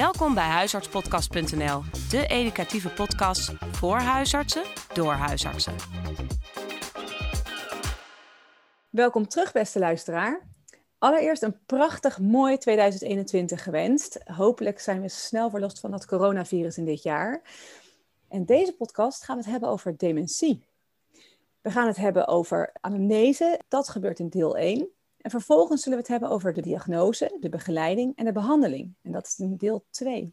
Welkom bij huisartspodcast.nl, de educatieve podcast voor huisartsen door huisartsen. Welkom terug, beste luisteraar. Allereerst een prachtig mooi 2021 gewenst. Hopelijk zijn we snel verlost van dat coronavirus in dit jaar. En deze podcast gaan we het hebben over dementie. We gaan het hebben over anamnese, dat gebeurt in deel 1. En vervolgens zullen we het hebben over de diagnose, de begeleiding en de behandeling. En dat is in deel 2.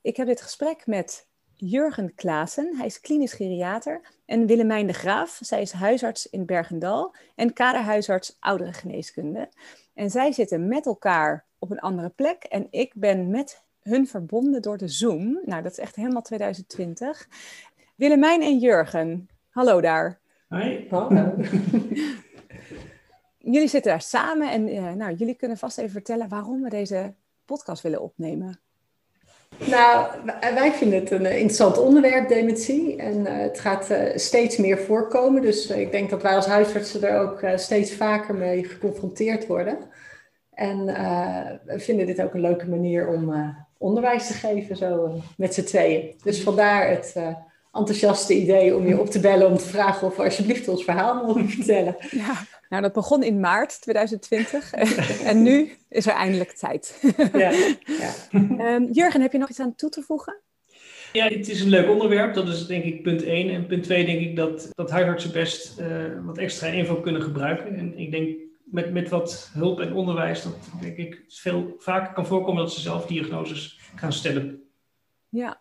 Ik heb dit gesprek met Jurgen Klaassen, hij is klinisch geriater, en Willemijn de Graaf, zij is huisarts in Bergendal en kaderhuisarts ouderengeneeskunde. En zij zitten met elkaar op een andere plek en ik ben met hun verbonden door de Zoom. Nou, dat is echt helemaal 2020. Willemijn en Jurgen, hallo daar. Hoi. Hallo. jullie zitten daar samen en uh, nou, jullie kunnen vast even vertellen waarom we deze podcast willen opnemen. Nou, wij vinden het een interessant onderwerp, dementie. En uh, het gaat uh, steeds meer voorkomen. Dus ik denk dat wij als huisartsen er ook steeds vaker mee geconfronteerd worden. En we vinden dit ook een leuke manier om onderwijs te geven, zo met z'n tweeën. Dus vandaar het enthousiaste idee om je op te bellen om te vragen of we alsjeblieft ons verhaal mogen vertellen. Ja, nou dat begon in maart 2020 en nu is er eindelijk tijd. Ja, ja. Um, Jurgen, heb je nog iets aan toe te voegen? Ja, het is een leuk onderwerp. Dat is denk ik punt 1. En punt 2 denk ik dat, dat huisartsen best uh, wat extra info kunnen gebruiken. En ik denk met, met wat hulp en onderwijs dat denk ik veel vaker kan voorkomen dat ze zelf diagnoses gaan stellen. Ja,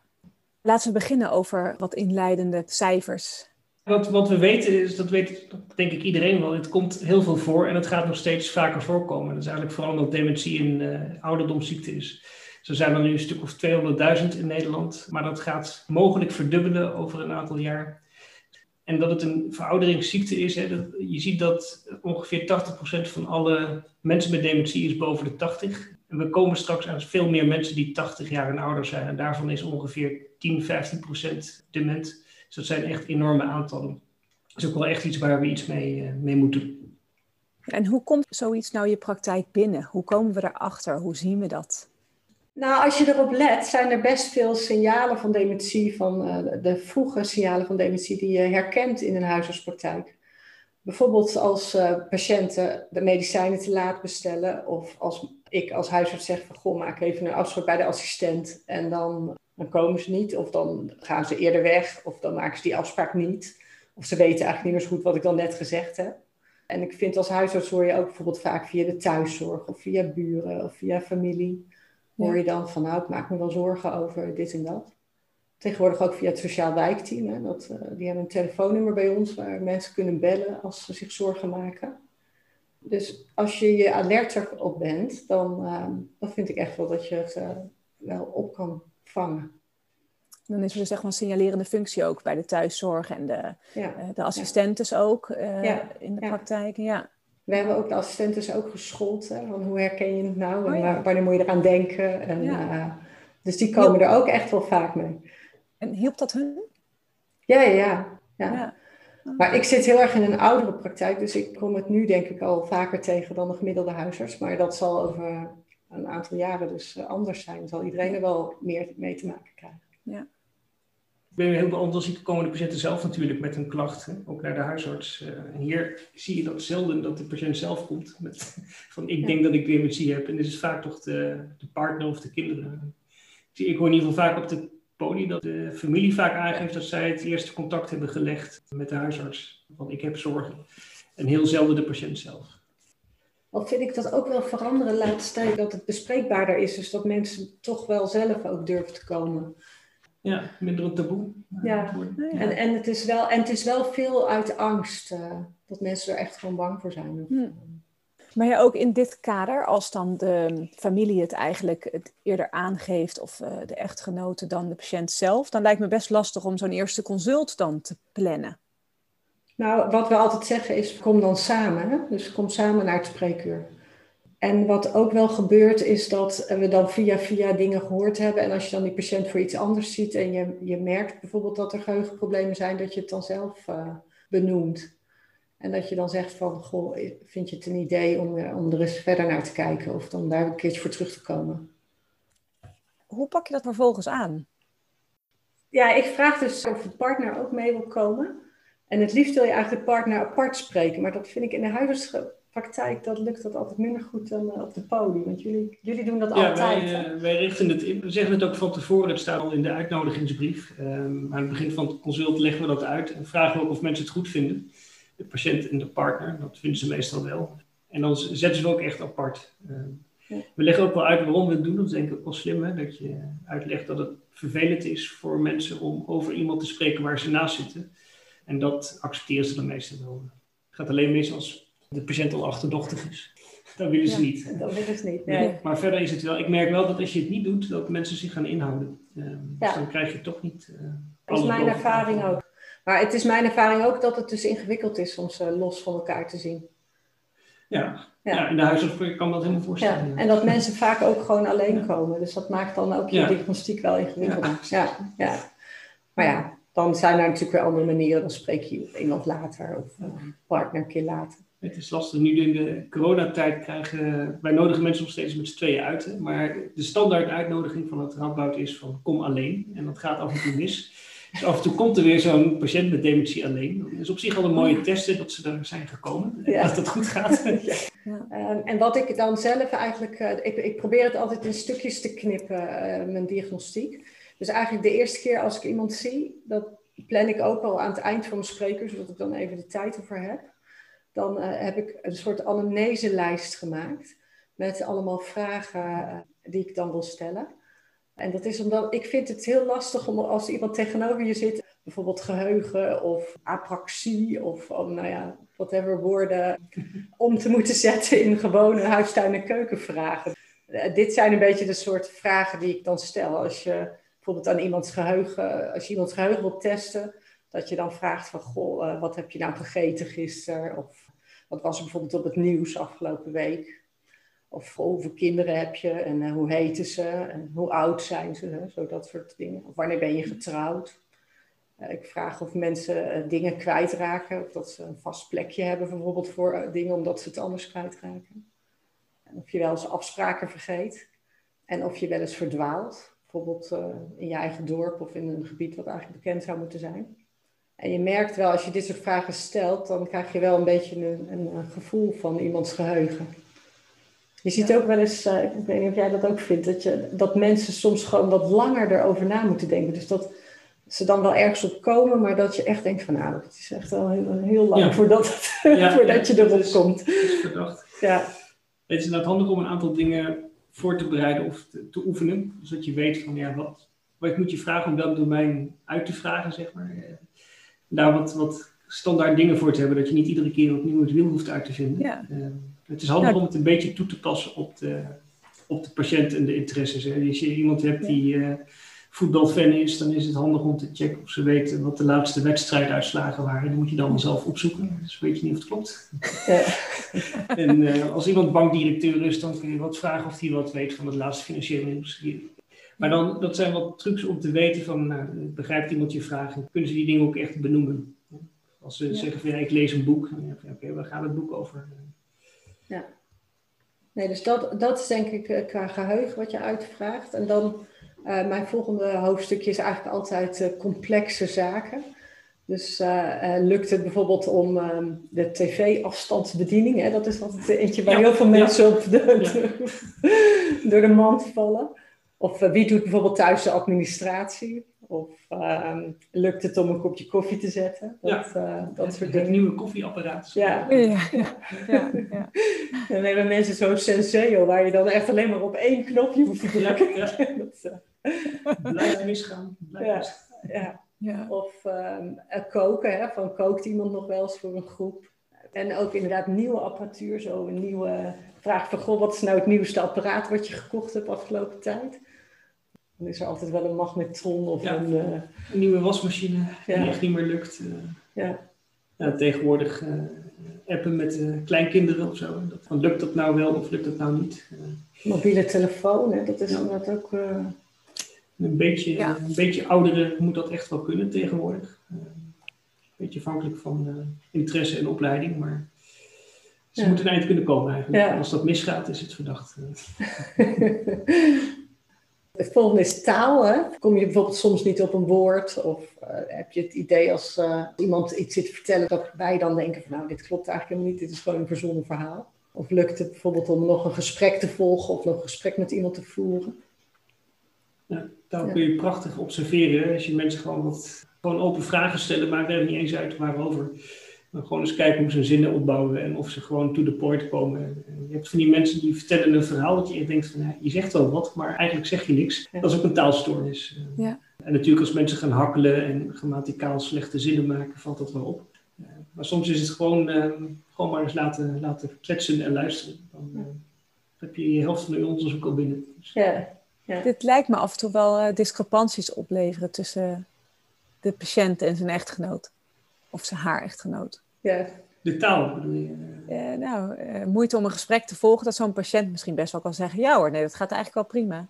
Laten we beginnen over wat inleidende cijfers. Wat, wat we weten is, dat weet denk ik iedereen wel, het komt heel veel voor en het gaat nog steeds vaker voorkomen. Dat is eigenlijk vooral omdat dementie een uh, ouderdomsziekte is. Zo zijn er nu een stuk of 200.000 in Nederland, maar dat gaat mogelijk verdubbelen over een aantal jaar. En dat het een verouderingsziekte is, hè, dat, je ziet dat ongeveer 80% van alle mensen met dementie is boven de 80. En we komen straks aan veel meer mensen die 80 jaar en ouder zijn. En daarvan is ongeveer 10, 15 procent dement. Dus dat zijn echt enorme aantallen. Dat is ook wel echt iets waar we iets mee, uh, mee moeten. En hoe komt zoiets nou je praktijk binnen? Hoe komen we erachter? Hoe zien we dat? Nou, als je erop let, zijn er best veel signalen van dementie, van uh, de vroege signalen van dementie die je herkent in een huisartspraktijk. Bijvoorbeeld als uh, patiënten de medicijnen te laat bestellen of als ik als huisarts zeg van goh, maak even een afspraak bij de assistent en dan, dan komen ze niet of dan gaan ze eerder weg of dan maken ze die afspraak niet. Of ze weten eigenlijk niet meer zo goed wat ik dan net gezegd heb. En ik vind als huisarts hoor je ook bijvoorbeeld vaak via de thuiszorg of via buren of via familie. Hoor je dan van nou, ik maak me wel zorgen over dit en dat. Tegenwoordig ook via het sociaal wijkteam. Hè, dat, uh, die hebben een telefoonnummer bij ons waar mensen kunnen bellen als ze zich zorgen maken. Dus als je je alerter op bent, dan, uh, dan vind ik echt wel dat je het uh, wel op kan vangen. Dan is er dus echt een signalerende functie ook bij de thuiszorg en de, ja. de assistentes ja. ook ja. in de praktijk. Ja. We hebben ook de assistentes ook geschoold. Hè, van hoe herken je het nou en oh, waar, wanneer moet je eraan denken. En, dus die komen er ook echt wel vaak mee. En hielp dat hun? Ja, ja, ja. ja. Maar ik zit heel erg in een oudere praktijk, dus ik kom het nu denk ik al vaker tegen dan de gemiddelde huisarts. Maar dat zal over een aantal jaren dus eh, anders zijn. Dan zal iedereen er wel meer mee te maken krijgen. Ja. Bij heel veel andere zieken komen de patiënten zelf natuurlijk met een klacht, hè? ook naar de huisarts. Uh, en hier zie je dat zelden dat de patiënt zelf komt met van ik denk dat ik dementie heb. En dit is vaak toch de, de partner of de kinderen. Ik hoor in ieder geval vaak op de poli dat de familie vaak aangeeft dat zij het eerste contact hebben gelegd met de huisarts. Van ik heb zorgen. En heel zelden de patiënt zelf. Al vind ik dat ook wel veranderen de laatste tijd, dat het bespreekbaarder is. Dus dat mensen toch wel zelf ook durven te komen. Ja, minder een taboe. Ja, en, en, het is wel, en het is wel veel uit angst. Uh, dat mensen er echt gewoon bang voor zijn. Hm. Maar ja, ook in dit kader, als dan de familie het eigenlijk het eerder aangeeft, of uh, de echtgenote dan de patiënt zelf, dan lijkt me best lastig om zo'n eerste consult dan te plannen. Nou, wat we altijd zeggen is, kom dan samen. Hè? Dus kom samen naar het spreekuur. En wat ook wel gebeurt, is dat we dan via via dingen gehoord hebben. En als je dan die patiënt voor iets anders ziet en je, je merkt bijvoorbeeld dat er geheugenproblemen zijn, dat je het dan zelf uh, benoemt. En dat je dan zegt van, goh, vind je het een idee om, eh, om er eens verder naar te kijken of dan daar een keertje voor terug te komen? hoe pak je dat vervolgens aan? Ja, ik vraag dus of de partner ook mee wil komen. En het liefst wil je eigenlijk de partner apart spreken. Maar dat vind ik in de huidige praktijk, dat lukt dat altijd minder goed dan eh, op de podium. Want jullie, jullie doen dat ja, altijd. Wij, uh, wij richten het in. We zeggen het ook van tevoren, het staat al in de uitnodigingsbrief. Um, aan het begin van het consult leggen we dat uit en vragen we ook of mensen het goed vinden. De patiënt en de partner, dat vinden ze meestal wel. En dan zetten ze ook echt apart. Ja. We leggen ook wel uit waarom we het doen. Dat is denk ik ook wel slim, hè? dat je uitlegt dat het vervelend is voor mensen om over iemand te spreken waar ze naast zitten. En dat accepteren ze dan meestal wel. Het gaat alleen mis als de patiënt al achterdochtig is. Dat willen ze Ja, niet. Dat willen ze niet. Nee. Maar verder is het wel. Ik merk wel dat als je het niet doet, dat mensen zich gaan inhouden. Ehm, Ja. Dus dan krijg je toch niet. eh, Dat is mijn ervaring ook. Maar het is mijn ervaring ook dat het dus ingewikkeld is om ze los van elkaar te zien. Ja. Ja. Ja. in de huisarts kan dat helemaal Ja, voorstellen. en dat mensen vaak ook gewoon alleen Ja. komen. Dus dat maakt dan ook je Ja. diagnostiek wel ingewikkelder. Ja. Ja, Maar ja, dan zijn er natuurlijk weer andere manieren. Dan spreek je iemand later of een partner een keer later. Het is lastig. Nu in de coronatijd krijgen wij nodigen mensen nog steeds met z'n tweeën uit. hè. Maar de standaard uitnodiging van het Radboud is van kom alleen. En dat gaat af en toe mis. Dus af en toe komt er weer zo'n patiënt met dementie alleen. Dat is op zich al een mooie test dat ze daar zijn gekomen. En Ja. Dat het goed gaat. Ehm, en wat ik dan zelf eigenlijk, eh, ik, ik probeer het altijd in stukjes te knippen, eh, mijn diagnostiek. Dus eigenlijk de eerste keer als ik iemand zie, dat plan ik ook al aan het eind van mijn spreker, zodat ik dan even de tijd ervoor heb. Dan eh, heb ik een soort anamneselijst gemaakt met allemaal vragen die ik dan wil stellen. En dat is omdat ik vind het heel lastig om als iemand tegenover je zit, bijvoorbeeld geheugen of apraxie of oh, nou ja, whatever woorden, om te moeten zetten in gewone huistuin- en keukenvragen. Eh, dit zijn een beetje de soort vragen die ik dan stel. Als je bijvoorbeeld aan iemands geheugen, als je iemands geheugen wilt testen, dat je dan vraagt van, goh, eh, wat heb je nou gegeten gisteren? Of wat was er bijvoorbeeld op het nieuws afgelopen week? Of hoeveel kinderen heb je en eh, hoe heten ze en hoe oud zijn ze? Hè? Zo dat soort dingen. Of wanneer ben je getrouwd? Eh, ik vraag of mensen eh, dingen kwijtraken. Of dat ze een vast plekje hebben bijvoorbeeld voor dingen omdat ze het anders kwijtraken. En of je wel eens afspraken vergeet. En of je wel eens verdwaalt. Bijvoorbeeld in je eigen dorp of in een gebied wat eigenlijk bekend zou moeten zijn. En je merkt wel, als je dit soort vragen stelt, dan krijg je wel een beetje een, een gevoel van iemands geheugen. Je ziet ook wel eens, eh, ik weet niet of jij dat ook vindt, dat, je, dat mensen soms gewoon wat langer erover na moeten denken. Dus dat ze dan wel ergens op komen, maar dat je echt denkt van nou, het is echt wel heel, heel lang Ja. voordat, het- Ja, voordat je erop is- komt. Dat is verdacht. Ja, Het is inderdaad handig om een aantal dingen voor te bereiden of te, te oefenen. Zodat je weet van ja, wat, wat moet je vragen om welk domein uit te vragen, zeg maar. Eh, Daar wat, wat standaard dingen voor te hebben, dat je niet iedere keer opnieuw het wiel hoeft uit te vinden. Ja. Eh, het is handig Nou, om het een beetje toe te passen op de, op de patiënt en de interesses. Hè. Als je iemand hebt die eh, voetbalfan is, dan is het handig om te checken of ze weten wat de laatste wedstrijduitslagen waren. Die moet je dan wel zelf opzoeken, dus weet je niet of het klopt. ja. En eh, als iemand bankdirecteur is, dan kun je wat vragen of hij wat weet van het laatste financiële nieuws. Maar dan, dat zijn wat trucs om te weten van, nou, begrijpt iemand je vraag en kunnen ze die dingen ook echt benoemen. Als ze Ja. zeggen van, ja, ik lees een boek, dan denk je, oké, waar gaat het boek over? Nee, dus dat, dat is denk ik eh, qua geheugen wat je uitvraagt. En dan eh, mijn volgende hoofdstukje is eigenlijk altijd eh, complexe zaken. Dus lukt het bijvoorbeeld om ehm, de tv-afstandsbediening, hè? dat is altijd eentje waar Ja, heel veel ja. mensen op de, door de mand vallen. Of wie doet bijvoorbeeld thuis de administratie? Of ehm, lukt het om een kopje koffie te zetten? Dat, eh, dat het, soort het dingen. nieuwe koffieapparaat. Ja. Ja, ja, ja, ja. Dan hebben mensen zo'n Senseo waar je dan echt alleen maar op één knopje hoeft te Ja, drukken. ja. Dat, eh, Blijft misgaan. Blijft Ja. misgaan. ja. ja. Of ehm, eh, koken, hè? van kookt iemand nog wel eens voor een groep. En ook inderdaad nieuwe apparatuur, zo een nieuwe vraag van, goh, wat is nou het nieuwste apparaat wat je gekocht hebt afgelopen tijd? Dan is er altijd wel een magnetron of Ja. een, eh, Een nieuwe wasmachine die Ja. echt niet meer lukt. eh. ja, Ja, tegenwoordig eh, appen met kleinkinderen of zo. Dat, van, lukt dat nou wel of lukt dat nou niet? Eh, mobiele telefoon, hè? dat is Ja. inderdaad ook... eh, een, beetje, Ja. een beetje ouderen moet dat echt wel kunnen tegenwoordig. Eh, een beetje afhankelijk van eh, interesse en opleiding, maar ze Ja. moeten een eind kunnen komen eigenlijk. Ja. Als dat misgaat is het verdacht. eh. Het volgende is taal. Hè? Kom je bijvoorbeeld soms niet op een woord? Of uh, heb je het idee als uh, iemand iets zit te vertellen, dat wij dan denken van nou, dit klopt eigenlijk helemaal niet, dit is gewoon een verzonnen verhaal. Of lukt het bijvoorbeeld om nog een gesprek te volgen of nog een gesprek met iemand te voeren? Ja, daar kun je prachtig observeren. Als je mensen gewoon wat gewoon open vragen stellen, maakt er niet eens uit waarover. Maar gewoon eens kijken hoe ze zinnen opbouwen en of ze gewoon to the point komen. Je hebt van die mensen die vertellen een verhaal dat je denkt van, ja, je zegt wel wat, maar eigenlijk zeg je niks. Dat is ook een taalstoornis. Ja. En natuurlijk als mensen gaan hakkelen en grammaticaal slechte zinnen maken, valt dat wel op. Maar soms is het gewoon, uh, gewoon maar eens laten, laten kletsen en luisteren. Dan uh, heb je je helft van je onderzoek al binnen. Dus, ja. ja. Dit lijkt me af en toe wel uh, discrepanties opleveren tussen de patiënt en zijn echtgenoot. Of zijn haar echtgenoot. Ja. De taal bedoel je? nou, moeite om een gesprek te volgen, dat zo'n patiënt misschien best wel kan zeggen: ja hoor, nee, dat gaat eigenlijk wel prima.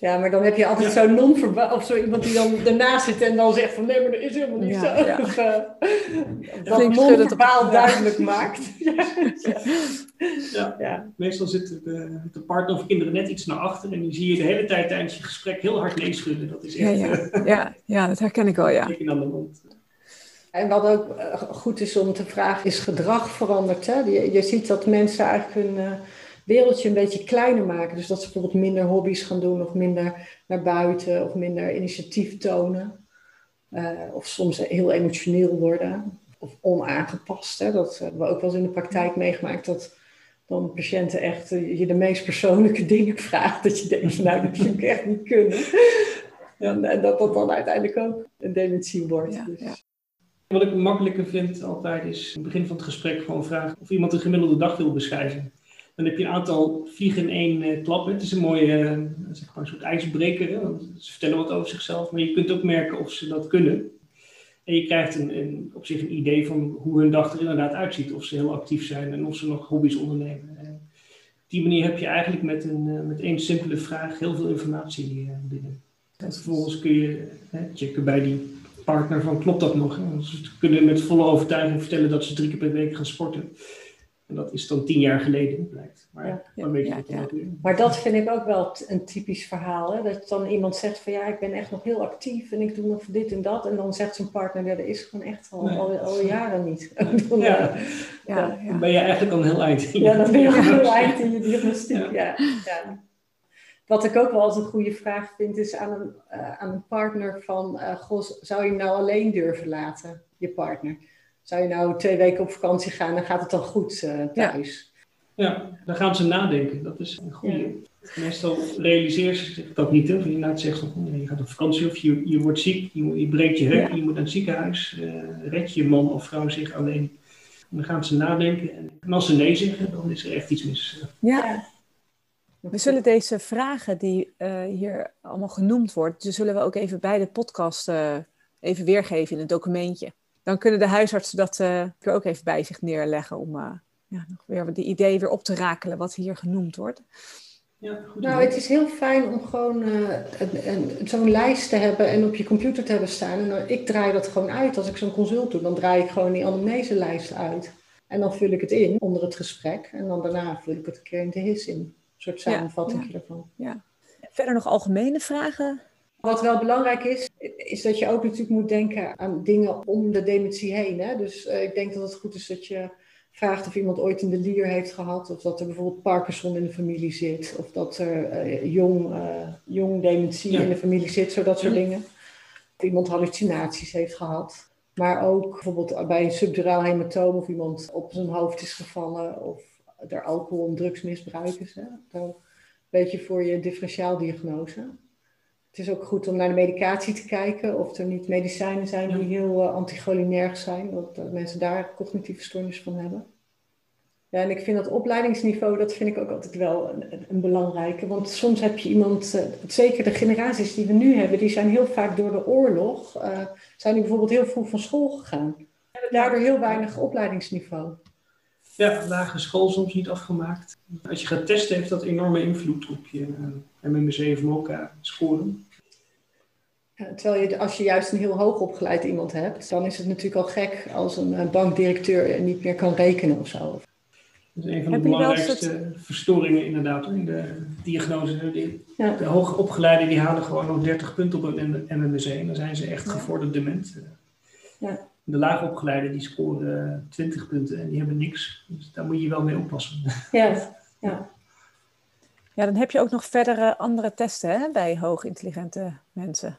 Ja, maar dan heb je altijd zo'n non-verbaal, of zo iemand die dan ernaast zit en dan zegt van nee, maar dat is helemaal niet Ja, zo. ja. Of, uh, dat Klinkt non-verbaal duidelijk maakt. Ja. Ja. Meestal zit de, de partner of kinderen net iets naar achter en die zie je de hele tijd tijdens je gesprek heel hard nee schudden. Dat is Ja, echt ja. eh, Ja, ja, dat herken ik wel, ja. aan de mond. En wat ook eh, goed is om te vragen, is gedrag veranderd. Hè? Je, je ziet dat mensen eigenlijk hun eh, wereldje een beetje kleiner maken. Dus dat ze bijvoorbeeld minder hobby's gaan doen of minder naar buiten of minder initiatief tonen. Eh, of soms heel emotioneel worden of onaangepast. Hè? Dat hebben we ook wel eens in de praktijk meegemaakt. Dat dan patiënten echt je de meest persoonlijke dingen vragen. Dat je denkt van nou, dat vind ik echt niet kunnen. En, en dat dat dan uiteindelijk ook een dementie wordt. Ja, dus. ja. Wat ik makkelijker vind altijd is in het begin van het gesprek gewoon vragen of iemand een gemiddelde dag wil beschrijven. Dan heb je een aantal vliegen in één eh, klap. Het is een mooie, eh, zeg maar soort ijsbreker. Want ze vertellen wat over zichzelf, maar je kunt ook merken of ze dat kunnen. En je krijgt een, op zich een idee van hoe hun dag er inderdaad uitziet. Of ze heel actief zijn en of ze nog hobby's ondernemen. En op die manier heb je eigenlijk met, een, eh, met één simpele vraag heel veel informatie eh, binnen. En vervolgens kun je hè, checken bij die partner van klopt dat nog? Ze kunnen met volle overtuiging vertellen dat ze drie keer per week gaan sporten. En dat is dan tien jaar geleden, blijkt. Maar Ja. dan weet je Ja, dat. Maar dat vind ik ook wel een typisch verhaal. Hè? Dat dan iemand zegt van ja, ik ben echt nog heel actief en ik doe nog dit en dat. En dan zegt zijn partner, ja, dat is gewoon echt al, Nee. al, al jaren niet. Dan, Ja. Ja, Dan ben je eigenlijk al een heel eind. in ja, dan ben je heel eind in je diagnostiek. Ja. Ja. Ja, Wat ik ook wel als een goede vraag vind, is aan een, eh, aan een partner van, eh, goh, zou je hem nou alleen durven laten, je partner? Zou je nou twee weken op vakantie gaan en gaat het dan goed eh, thuis? Ja, dan gaan ze nadenken. Dat is een goede. Meestal realiseer ze zich dat niet. Hè? Of je inderdaad zegt van, oh, je gaat op vakantie of je, je wordt ziek, je, je breekt je heup, Ja. je moet naar het ziekenhuis. eh red je man of vrouw zich alleen. En dan gaan ze nadenken. En, en als ze nee zeggen, dan is er echt iets mis. Ja, we zullen deze vragen die eh, hier allemaal genoemd worden, die zullen we ook even bij de podcast eh, even weergeven in het documentje. Dan kunnen de huisartsen dat eh, er ook even bij zich neerleggen om eh, ja, nog weer de ideeën weer op te rakelen wat hier genoemd wordt. Ja, goed. Nou, het is heel fijn om gewoon eh, een- een- zo'n lijst te hebben en op je computer te hebben staan. En ik draai dat gewoon uit. Als ik zo'n consult doe, dan draai ik gewoon die anamneselijst uit. En dan vul ik het in onder het gesprek. En dan daarna vul ik het een keer in de his in. Een soort Ja, samenvatting ervan. Verder nog algemene vragen? Wat wel belangrijk is, is dat je ook natuurlijk moet denken aan dingen om de dementie heen. Hè? Dus eh, ik denk dat het goed is dat je vraagt of iemand ooit een delier heeft gehad. Of dat er bijvoorbeeld Parkinson in de familie zit. Of dat er eh, jong, eh, jong dementie Ja. in de familie zit, zo dat soort Ja. dingen. Of iemand hallucinaties heeft gehad. Maar ook bijvoorbeeld bij een subduraal hematoom of iemand op zijn hoofd is gevallen. Of er alcohol- en drugsmisbruik is. Hè? Dan weet je voor je differentiaaldiagnose. Het is ook goed om naar de medicatie te kijken of er niet medicijnen zijn die heel uh, anticholinerg zijn, dat, dat mensen daar cognitieve stoornis van hebben. Ja, en ik vind dat opleidingsniveau, dat vind ik ook altijd wel een, een belangrijke. Want soms heb je iemand, uh, zeker de generaties die we nu hebben, die zijn heel vaak door de oorlog, uh, zijn die bijvoorbeeld heel vroeg van school gegaan. Hebben daardoor heel weinig opleidingsniveau. Ja, lage school soms niet afgemaakt. Als je gaat testen, heeft dat enorme invloed op je uh, MMC of MOCA scoren. Ja, terwijl je, als je juist een heel hoog opgeleid iemand hebt, dan is het natuurlijk al gek als een bankdirecteur niet meer kan rekenen of zo. Dat is een van de belangrijkste verstoringen inderdaad in de diagnose. De, ja. de hoogopgeleiden die halen gewoon nog 30 punten op een MMSE en dan zijn ze echt gevorderd dement. Ja. De laagopgeleiden die scoren 20 punten en die hebben niks. Dus daar moet je wel mee oppassen. Ja, ja. Ja, dan heb je ook nog verdere andere testen hè, bij hoogintelligente mensen.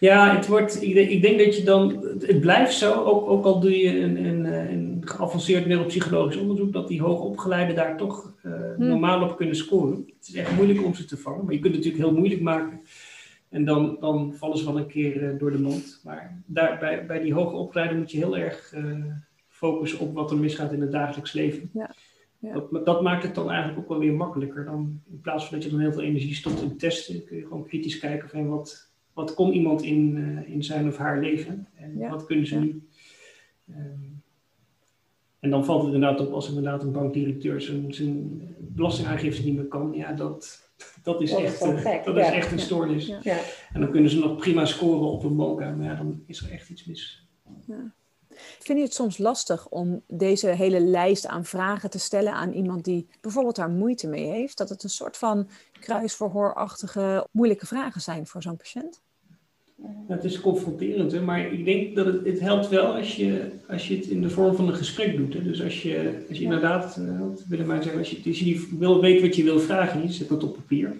Ja, het wordt, ik, denk, ik denk dat je dan, het blijft zo, ook, ook al doe je een, een, een geavanceerd neuropsychologisch onderzoek, dat die hoogopgeleiden daar toch uh, normaal op kunnen scoren. Het is echt moeilijk om ze te vangen, maar je kunt het natuurlijk heel moeilijk maken. En dan, dan vallen ze wel een keer uh, door de mond. Maar daar, bij, bij die hoge opleiding moet je heel erg uh, focussen op wat er misgaat in het dagelijks leven. Ja. Dat, dat, maakt het dan eigenlijk ook wel weer makkelijker. Dan, in plaats van dat je dan heel veel energie stopt in testen, kun je gewoon kritisch kijken van wat, wat kon iemand in, uh, in zijn of haar leven en ja. wat kunnen ze nu. Um, en dan valt het inderdaad op als inderdaad een bankdirecteur zijn, zijn belastingaangifte niet meer kan. Ja, dat, dat is, echt, uh, dat is echt een stoornis. En dan kunnen ze nog prima scoren op een MOCA, maar ja, dan is er echt iets mis. Vind je het soms lastig om deze hele lijst aan vragen te stellen aan iemand die bijvoorbeeld daar moeite mee heeft? Dat het een soort van kruisverhoorachtige, moeilijke vragen zijn voor zo'n patiënt? Het is confronterend, hè? maar ik denk dat het, het helpt wel als je, als je het in de vorm van een gesprek doet. Hè? Dus als je, als je inderdaad, wat willen mij zeggen, als je, als je wil, weet wat je wil vragen, je zet dat op papier,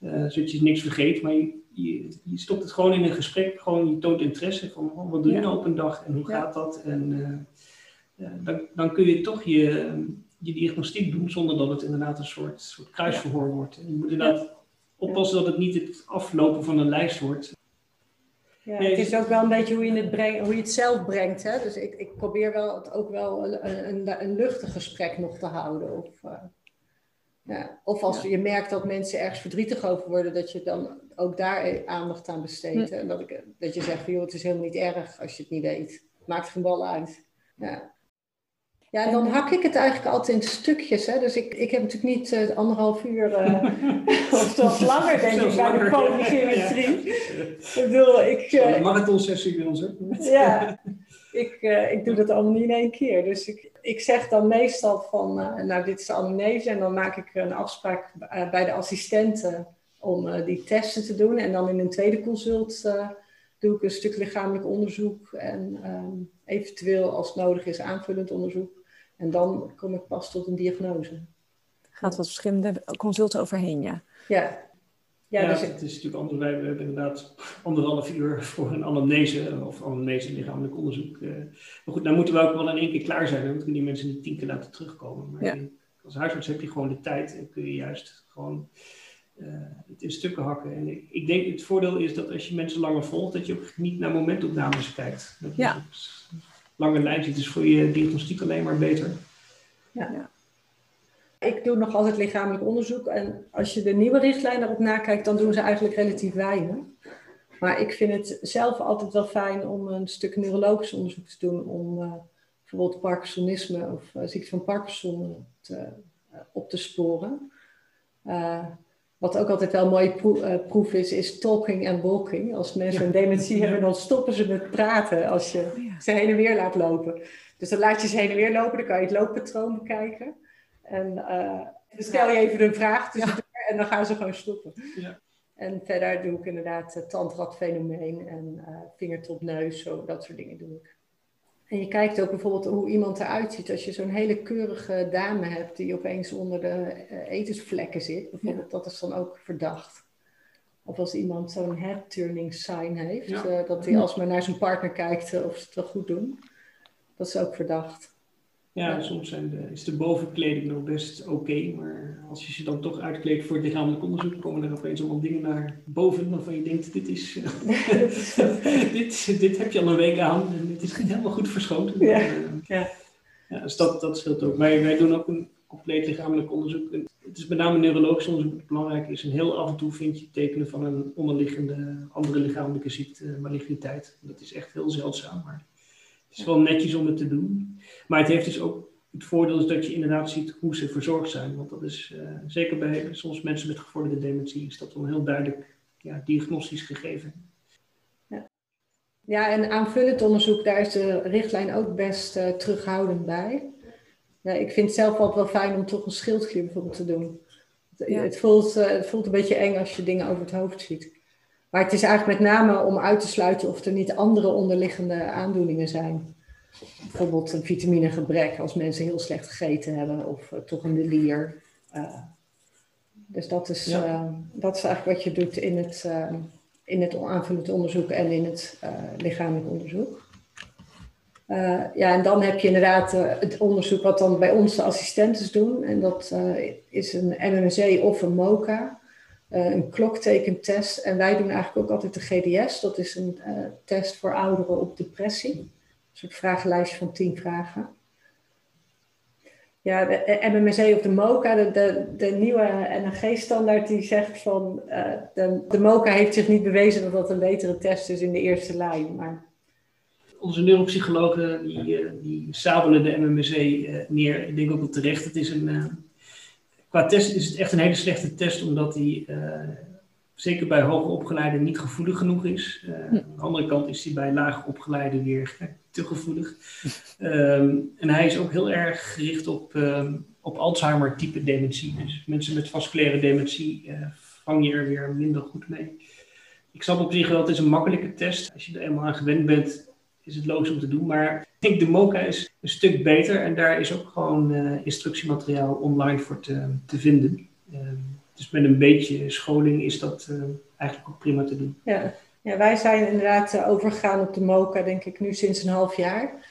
uh, zodat je niks vergeet, maar je, je, je, stopt het gewoon in een gesprek, gewoon je toont interesse van oh, wat doe je nou op een dag en hoe gaat dat? En uh, dan, dan kun je toch je, je diagnostiek doen zonder dat het inderdaad een soort, soort kruisverhoor wordt. En je moet inderdaad oppassen dat het niet het aflopen van een lijst wordt. Ja, het is ook wel een beetje hoe je het, brengt, hoe je het zelf brengt. Hè? Dus ik, ik probeer wel het ook wel een, een, een luchtig gesprek nog te houden. Of, uh, ja. of als je merkt dat mensen ergens verdrietig over worden, dat je dan ook daar aandacht aan besteedt. Hm. En dat, ik, dat je zegt, joh, het is helemaal niet erg als je het niet weet. Maakt geen bal uit. Ja. Ja, en dan hak ik het eigenlijk altijd in stukjes. Hè? Dus ik, ik heb natuurlijk niet uh, anderhalf uur uh, of zelfs langer, denk ik, bij de polygeometrie. ik bedoel, ik... Uh, een marathonsessie bij ons, hè? ja, ik, ik doe dat allemaal niet in één keer. Dus ik, ik zeg dan meestal van, nou, dit is de anamnese. En dan maak ik een afspraak bij de assistenten om die testen te doen. En dan in een tweede consult doe ik een stuk lichamelijk onderzoek. En um, eventueel, als nodig is, aanvullend onderzoek. En dan kom ik pas tot een diagnose. Gaat wat verschillende consulten overheen, ja. Ja. Ja, ja dus het is natuurlijk anders. Wij hebben inderdaad anderhalf uur voor een anamnese of anamnese lichamelijk onderzoek. Uh, maar goed, dan moeten we ook wel in één keer klaar zijn. Dan moeten die mensen niet tien keer laten terugkomen. Maar ja. als huisarts heb je gewoon de tijd en kun je juist gewoon uh, het in stukken hakken. En ik, ik, denk het voordeel is dat als je mensen langer volgt, dat je ook niet naar momentopnames kijkt. Dat ja lange lijn ziet, is voor je diagnostiek alleen maar beter. Ja. ja. Ik doe nog altijd lichamelijk onderzoek en als je de nieuwe richtlijn erop nakijkt, dan doen ze eigenlijk relatief weinig. Maar ik vind het zelf altijd wel fijn om een stuk neurologisch onderzoek te doen om uh, bijvoorbeeld Parkinsonisme of uh, ziekte van Parkinson te, uh, op te sporen. Wat ook altijd wel een mooie eh, proef is, is talking en walking. Als mensen een dementie hebben, dan stoppen ze met praten als je oh ze heen en weer laat lopen. Dus dan laat je ze heen en weer lopen, dan kan je het looppatroon bekijken. En uh, dan stel je even een vraag tussendoor en dan gaan ze gewoon stoppen. Ja. En verder doe ik inderdaad uh, tandradfenomeen en uh, vingertop neus, zo, dat soort dingen doe ik. En je kijkt ook bijvoorbeeld hoe iemand eruit ziet. Als je zo'n hele keurige dame hebt die opeens onder de eh, etensvlekken zit, bijvoorbeeld, dat is dan ook verdacht. Of als iemand zo'n head-turning sign heeft, uh, dat hij alsmaar naar zijn partner kijkt uh, of ze het wel goed doen. Dat is ook verdacht. Ja, soms zijn de, is de bovenkleding nog best oké, maar als je ze dan toch uitkleedt voor het lichamelijk onderzoek, komen er opeens allemaal dingen naar boven waarvan je denkt, dit is, dit, dit heb je al een week aan en dit is niet helemaal goed verschoond. Ja. Uh, ja. ja. dus dat, dat scheelt ook. Wij, wij doen ook een compleet lichamelijk onderzoek. Het is met name neurologisch onderzoek belangrijk is. En heel af en toe vind je tekenen van een onderliggende andere lichamelijke ziekte, maligniteit. Dat is echt heel zeldzaam, maar het is wel netjes om het te doen. Maar het heeft dus ook het voordeel is dat je inderdaad ziet hoe ze verzorgd zijn. Want dat is uh, zeker bij soms mensen met gevorderde dementie, is dat wel een heel duidelijk ja, diagnostisch gegeven. Ja. ja, en aanvullend onderzoek, daar is de richtlijn ook best uh, terughoudend bij. Ja, ik vind het zelf altijd wel fijn om toch een schildklier bijvoorbeeld te doen. Het, voelt, uh, het voelt een beetje eng als je dingen over het hoofd ziet. Maar het is eigenlijk met name om uit te sluiten of er niet andere onderliggende aandoeningen zijn. Bijvoorbeeld een vitaminegebrek als mensen heel slecht gegeten hebben of uh, toch een delier. Uh, dus dat is, dat is eigenlijk wat je doet in het, in het aanvullend onderzoek en in het lichamelijk onderzoek. Ja, en dan heb je inderdaad het onderzoek wat dan bij ons de assistentes doen. En dat is een MMSE of een MOCA, een kloktekentest. En wij doen eigenlijk ook altijd de GDS. Dat is een test voor ouderen op depressie. Soort vragenlijstje van tien vragen. Ja, de MMSE of de MOCA, de, de, de nieuwe NHG-standaard, die zegt van de, de MOCA heeft zich niet bewezen dat dat een betere test is in de eerste lijn. Maar onze neuropsychologen die, uh, die sabelen de MMSE uh, neer. Ik denk ook wel terecht. Het is een, qua test is het echt een hele slechte test, omdat die zeker bij hoger opgeleiden niet gevoelig genoeg is. Hm. Aan de andere kant is die bij lager opgeleiden weer te gevoelig. um, en hij is ook heel erg gericht op, um, op Alzheimer-type dementie. Dus mensen met vasculaire dementie vang je er weer minder goed mee. Ik snap op zich wel, het is een makkelijke test. Als je er eenmaal aan gewend bent, is het logisch om te doen. Maar ik denk de Mocha is een stuk beter en daar is ook gewoon uh, instructiemateriaal online voor te, te vinden. Uh, dus met een beetje scholing is dat uh, eigenlijk ook prima te doen. Ja. ja, wij zijn inderdaad eh, overgegaan op de Mocha, denk ik, nu sinds een half jaar.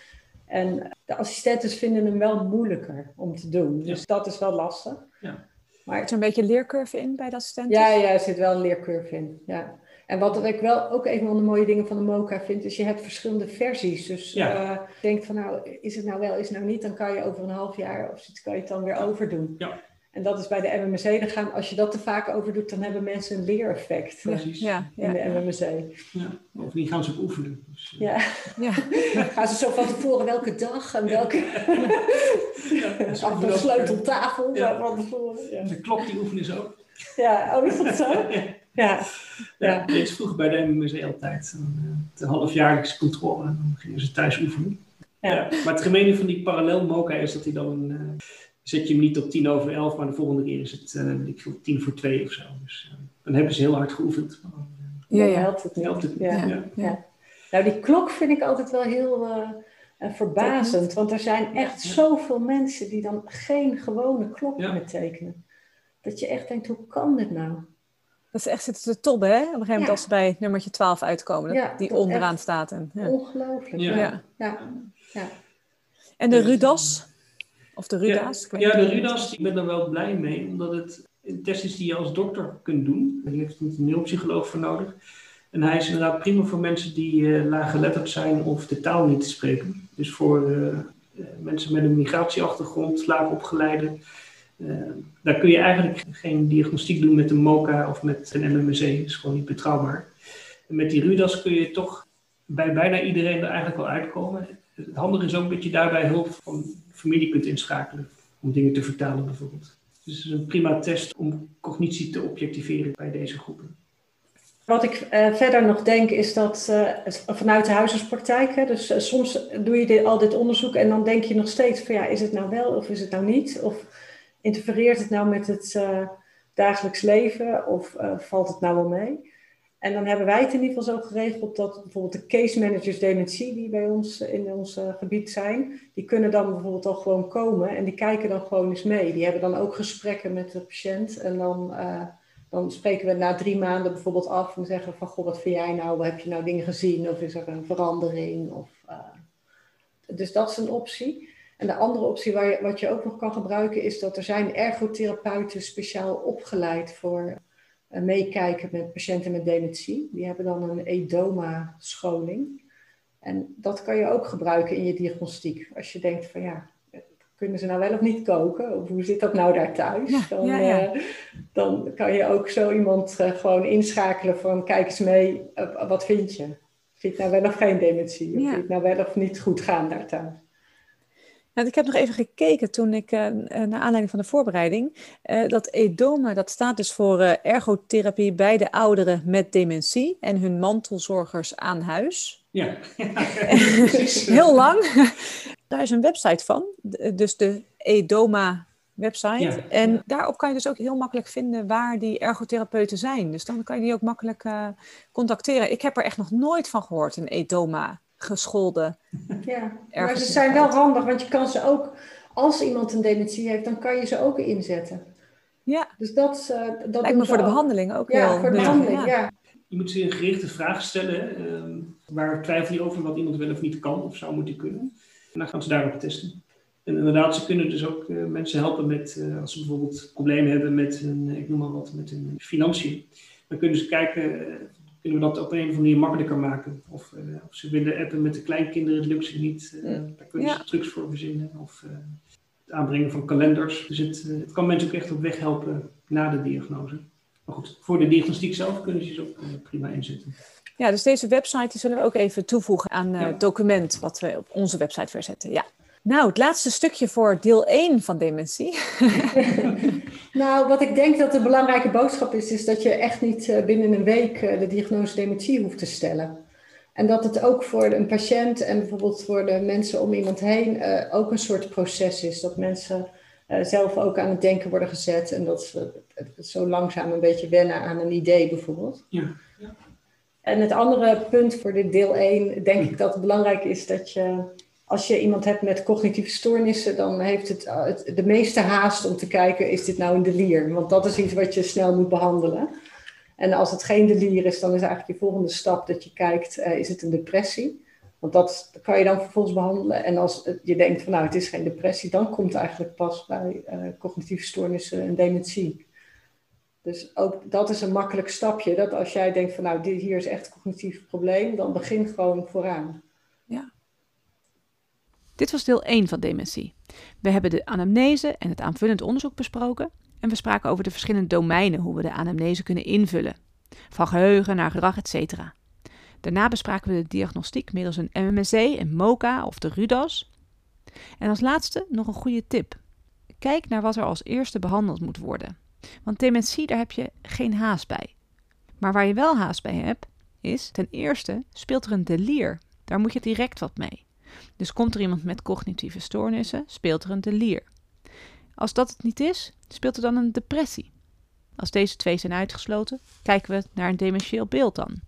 En de assistenten vinden hem wel moeilijker om te doen. Dus ja. dat is wel lastig. Ja. Maar er een beetje leercurve in bij de assistenten? Ja, ja, er zit wel een leercurve in. Ja. En wat ik wel ook een van de mooie dingen van de Mocha vind, is je hebt verschillende versies. Dus ja. uh, denk van nou, is het nou wel, is het nou niet, dan kan je over een half jaar of zoiets kan je het dan weer overdoen. Ja. En dat is bij de MMC, dan gaan, als je dat te vaak overdoet, dan hebben mensen een leereffect Precies. Ja, in de MMC. Ja. Of die gaan ze ook oefenen. Dus, uh... ja. ja. gaan ze zo van tevoren welke dag en welke ja, sleuteltafel ja. van tevoren. Ja. De klok die oefenen ze ook. Ja, oh is dat zo? Ja. Ja, ja. is vroeger bij de MMC altijd. De halfjaarlijkse controle. Dan gingen ze thuis oefenen. Ja. ja. Maar het gemene van die parallel mocha is dat hij dan... Zet je hem niet op tien over elf, maar de volgende keer is het uh, ik voel tien voor twee of zo. Dus uh, dan hebben ze heel hard geoefend. ja, ja. Helpt het, helpt het ja. Ja. ja. Nou, die klok vind ik altijd wel heel verbazend. Want er zijn echt zoveel mensen die dan geen gewone klok meer tekenen. Dat je echt denkt, hoe kan dit nou? Dat ze echt zitten te tobben, hè? Op een gegeven moment als ze bij nummertje 12 uitkomen. Ja, die onderaan staat. En, ja. Ongelooflijk. Ja. Ja. Ja. En de Rudas? Of de Ruda's? Ja, de Rudas, ik ben er wel blij mee. Omdat het een test is die je als dokter kunt doen. Je heeft niet een neuropsycholoog voor nodig. En hij is inderdaad prima voor mensen die uh, laaggeletterd zijn of de taal niet spreken. Dus voor uh, mensen met een migratieachtergrond, laag opgeleide uh, daar kun je eigenlijk geen diagnostiek doen met een MOCA of met een MMSE. Dat is gewoon niet betrouwbaar. En met die RUDAS kun je toch bij bijna iedereen er eigenlijk wel uitkomen. Het handige is ook dat je daarbij hulp van familie kunt inschakelen. Om dingen te vertalen bijvoorbeeld. Dus het is een prima test om cognitie te objectiveren bij deze groepen. Wat ik uh, verder nog denk is dat uh, vanuit de huisartspraktijk, hè, dus uh, soms doe je dit, al dit onderzoek en dan denk je nog steeds van ja, is het nou wel of is het nou niet? Of interfereert het nou met het dagelijks leven of valt het nou wel mee? En dan hebben wij het in ieder geval zo geregeld dat bijvoorbeeld de case managers dementie die bij ons in ons uh, gebied zijn, die kunnen dan bijvoorbeeld al gewoon komen en die kijken dan gewoon eens mee. Die hebben dan ook gesprekken met de patiënt en dan, dan spreken we na drie maanden bijvoorbeeld af en zeggen van goh, wat vind jij nou? Heb je nou dingen gezien of is er een verandering? Of, dus dat is een optie. En de andere optie waar je, wat je ook nog kan gebruiken is dat er zijn ergotherapeuten speciaal opgeleid voor meekijken met patiënten met dementie. Die hebben dan een EDOMA-scholing. En dat kan je ook gebruiken in je diagnostiek. Als je denkt van ja, kunnen ze nou wel of niet koken? Of hoe zit dat nou daar thuis? dan, ja, ja. Uh, dan kan je ook zo iemand uh, gewoon inschakelen van kijk eens mee, wat vind je? Vind je nou wel of geen dementie? Of vind je het nou wel of niet goed gaan daar thuis? Nou, ik heb nog even gekeken toen ik, uh, naar aanleiding van de voorbereiding, uh, dat EDOMA, dat staat dus voor uh, ergotherapie bij de ouderen met dementie en hun mantelzorgers aan huis. Ja, ja Heel lang. Daar is een website van, dus de EDOMA website. En daarop kan je dus ook heel makkelijk vinden waar die ergotherapeuten zijn. Dus dan kan je die ook makkelijk uh, contacteren. Ik heb er echt nog nooit van gehoord, een EDOMA geschoolde. Ja, maar ze zijn wel handig, want je kan ze ook, als iemand een dementie heeft, dan kan je ze ook inzetten. Ja. Dus dat, uh, dat lijkt me voor de behandeling ook ja, heel voor de behandeling, ja. Je moet ze een gerichte vraag stellen. Uh, waar twijfel je over wat iemand wel of niet kan of zou moeten kunnen. En dan gaan ze daarop testen. En inderdaad, ze kunnen dus ook uh, mensen helpen met, uh, als ze bijvoorbeeld problemen hebben met hun, ik noem maar wat, met hun financiën. Dan kunnen ze kijken, kunnen we dat op een of andere manier makkelijker maken. Of, of ze willen appen met de kleinkinderen, dat lukt ze niet. Daar kunnen ze trucs voor verzinnen. Of het aanbrengen van kalenders. Dus het, het kan mensen ook echt op weg helpen na de diagnose. Maar goed, voor de diagnostiek zelf kunnen ze ze ook prima inzetten. Ja, dus deze website die zullen we ook even toevoegen aan het ja. document wat we op onze website verzetten. Ja. Nou, het laatste stukje voor deel 1 van dementie. nou, wat ik denk dat de belangrijke boodschap is, is dat je echt niet binnen een week de diagnose dementie hoeft te stellen. En dat het ook voor een patiënt en bijvoorbeeld voor de mensen om iemand heen uh, ook een soort proces is. Dat mensen uh, zelf ook aan het denken worden gezet en dat ze zo langzaam een beetje wennen aan een idee bijvoorbeeld. Ja. ja. En het andere punt voor dit deel 1, denk ik dat het belangrijk is dat je, als je iemand hebt met cognitieve stoornissen, dan heeft het, het de meeste haast om te kijken, is dit nou een delier? Want dat is iets wat je snel moet behandelen. En als het geen delier is, dan is eigenlijk je volgende stap dat je kijkt, uh, is het een depressie? Want dat kan je dan vervolgens behandelen. En als je denkt van nou, het is geen depressie, dan komt eigenlijk pas bij uh, cognitieve stoornissen een dementie. Dus ook dat is een makkelijk stapje. Dat als jij denkt van nou, dit hier is echt een cognitief probleem, dan begin gewoon vooraan. Dit was deel 1 van dementie. We hebben de anamnese en het aanvullend onderzoek besproken. En we spraken over de verschillende domeinen, hoe we de anamnese kunnen invullen. Van geheugen naar gedrag, etc. Daarna bespraken we de diagnostiek middels een MMSE, een MOCA of de RUDAS. En als laatste nog een goede tip. Kijk naar wat er als eerste behandeld moet worden. Want dementie, daar heb je geen haast bij. Maar waar je wel haast bij hebt, is ten eerste speelt er een delier. Daar moet je direct wat mee. Dus komt er iemand met cognitieve stoornissen, speelt er een delier. Als dat het niet is, speelt er dan een depressie. Als deze twee zijn uitgesloten, kijken we naar een dementieel beeld dan.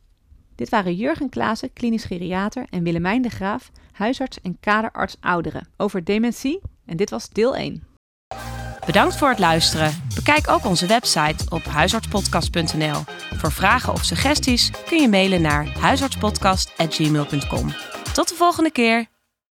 Dit waren Jurgen Klaassen, klinisch geriater, en Willemijn de Graaf, huisarts en kaderarts ouderen, over dementie. En dit was deel 1. Bedankt voor het luisteren. Bekijk ook onze website op huisartspodcast.nl. Voor vragen of suggesties kun je mailen naar huisartspodcast.gmail.com. Tot de volgende keer.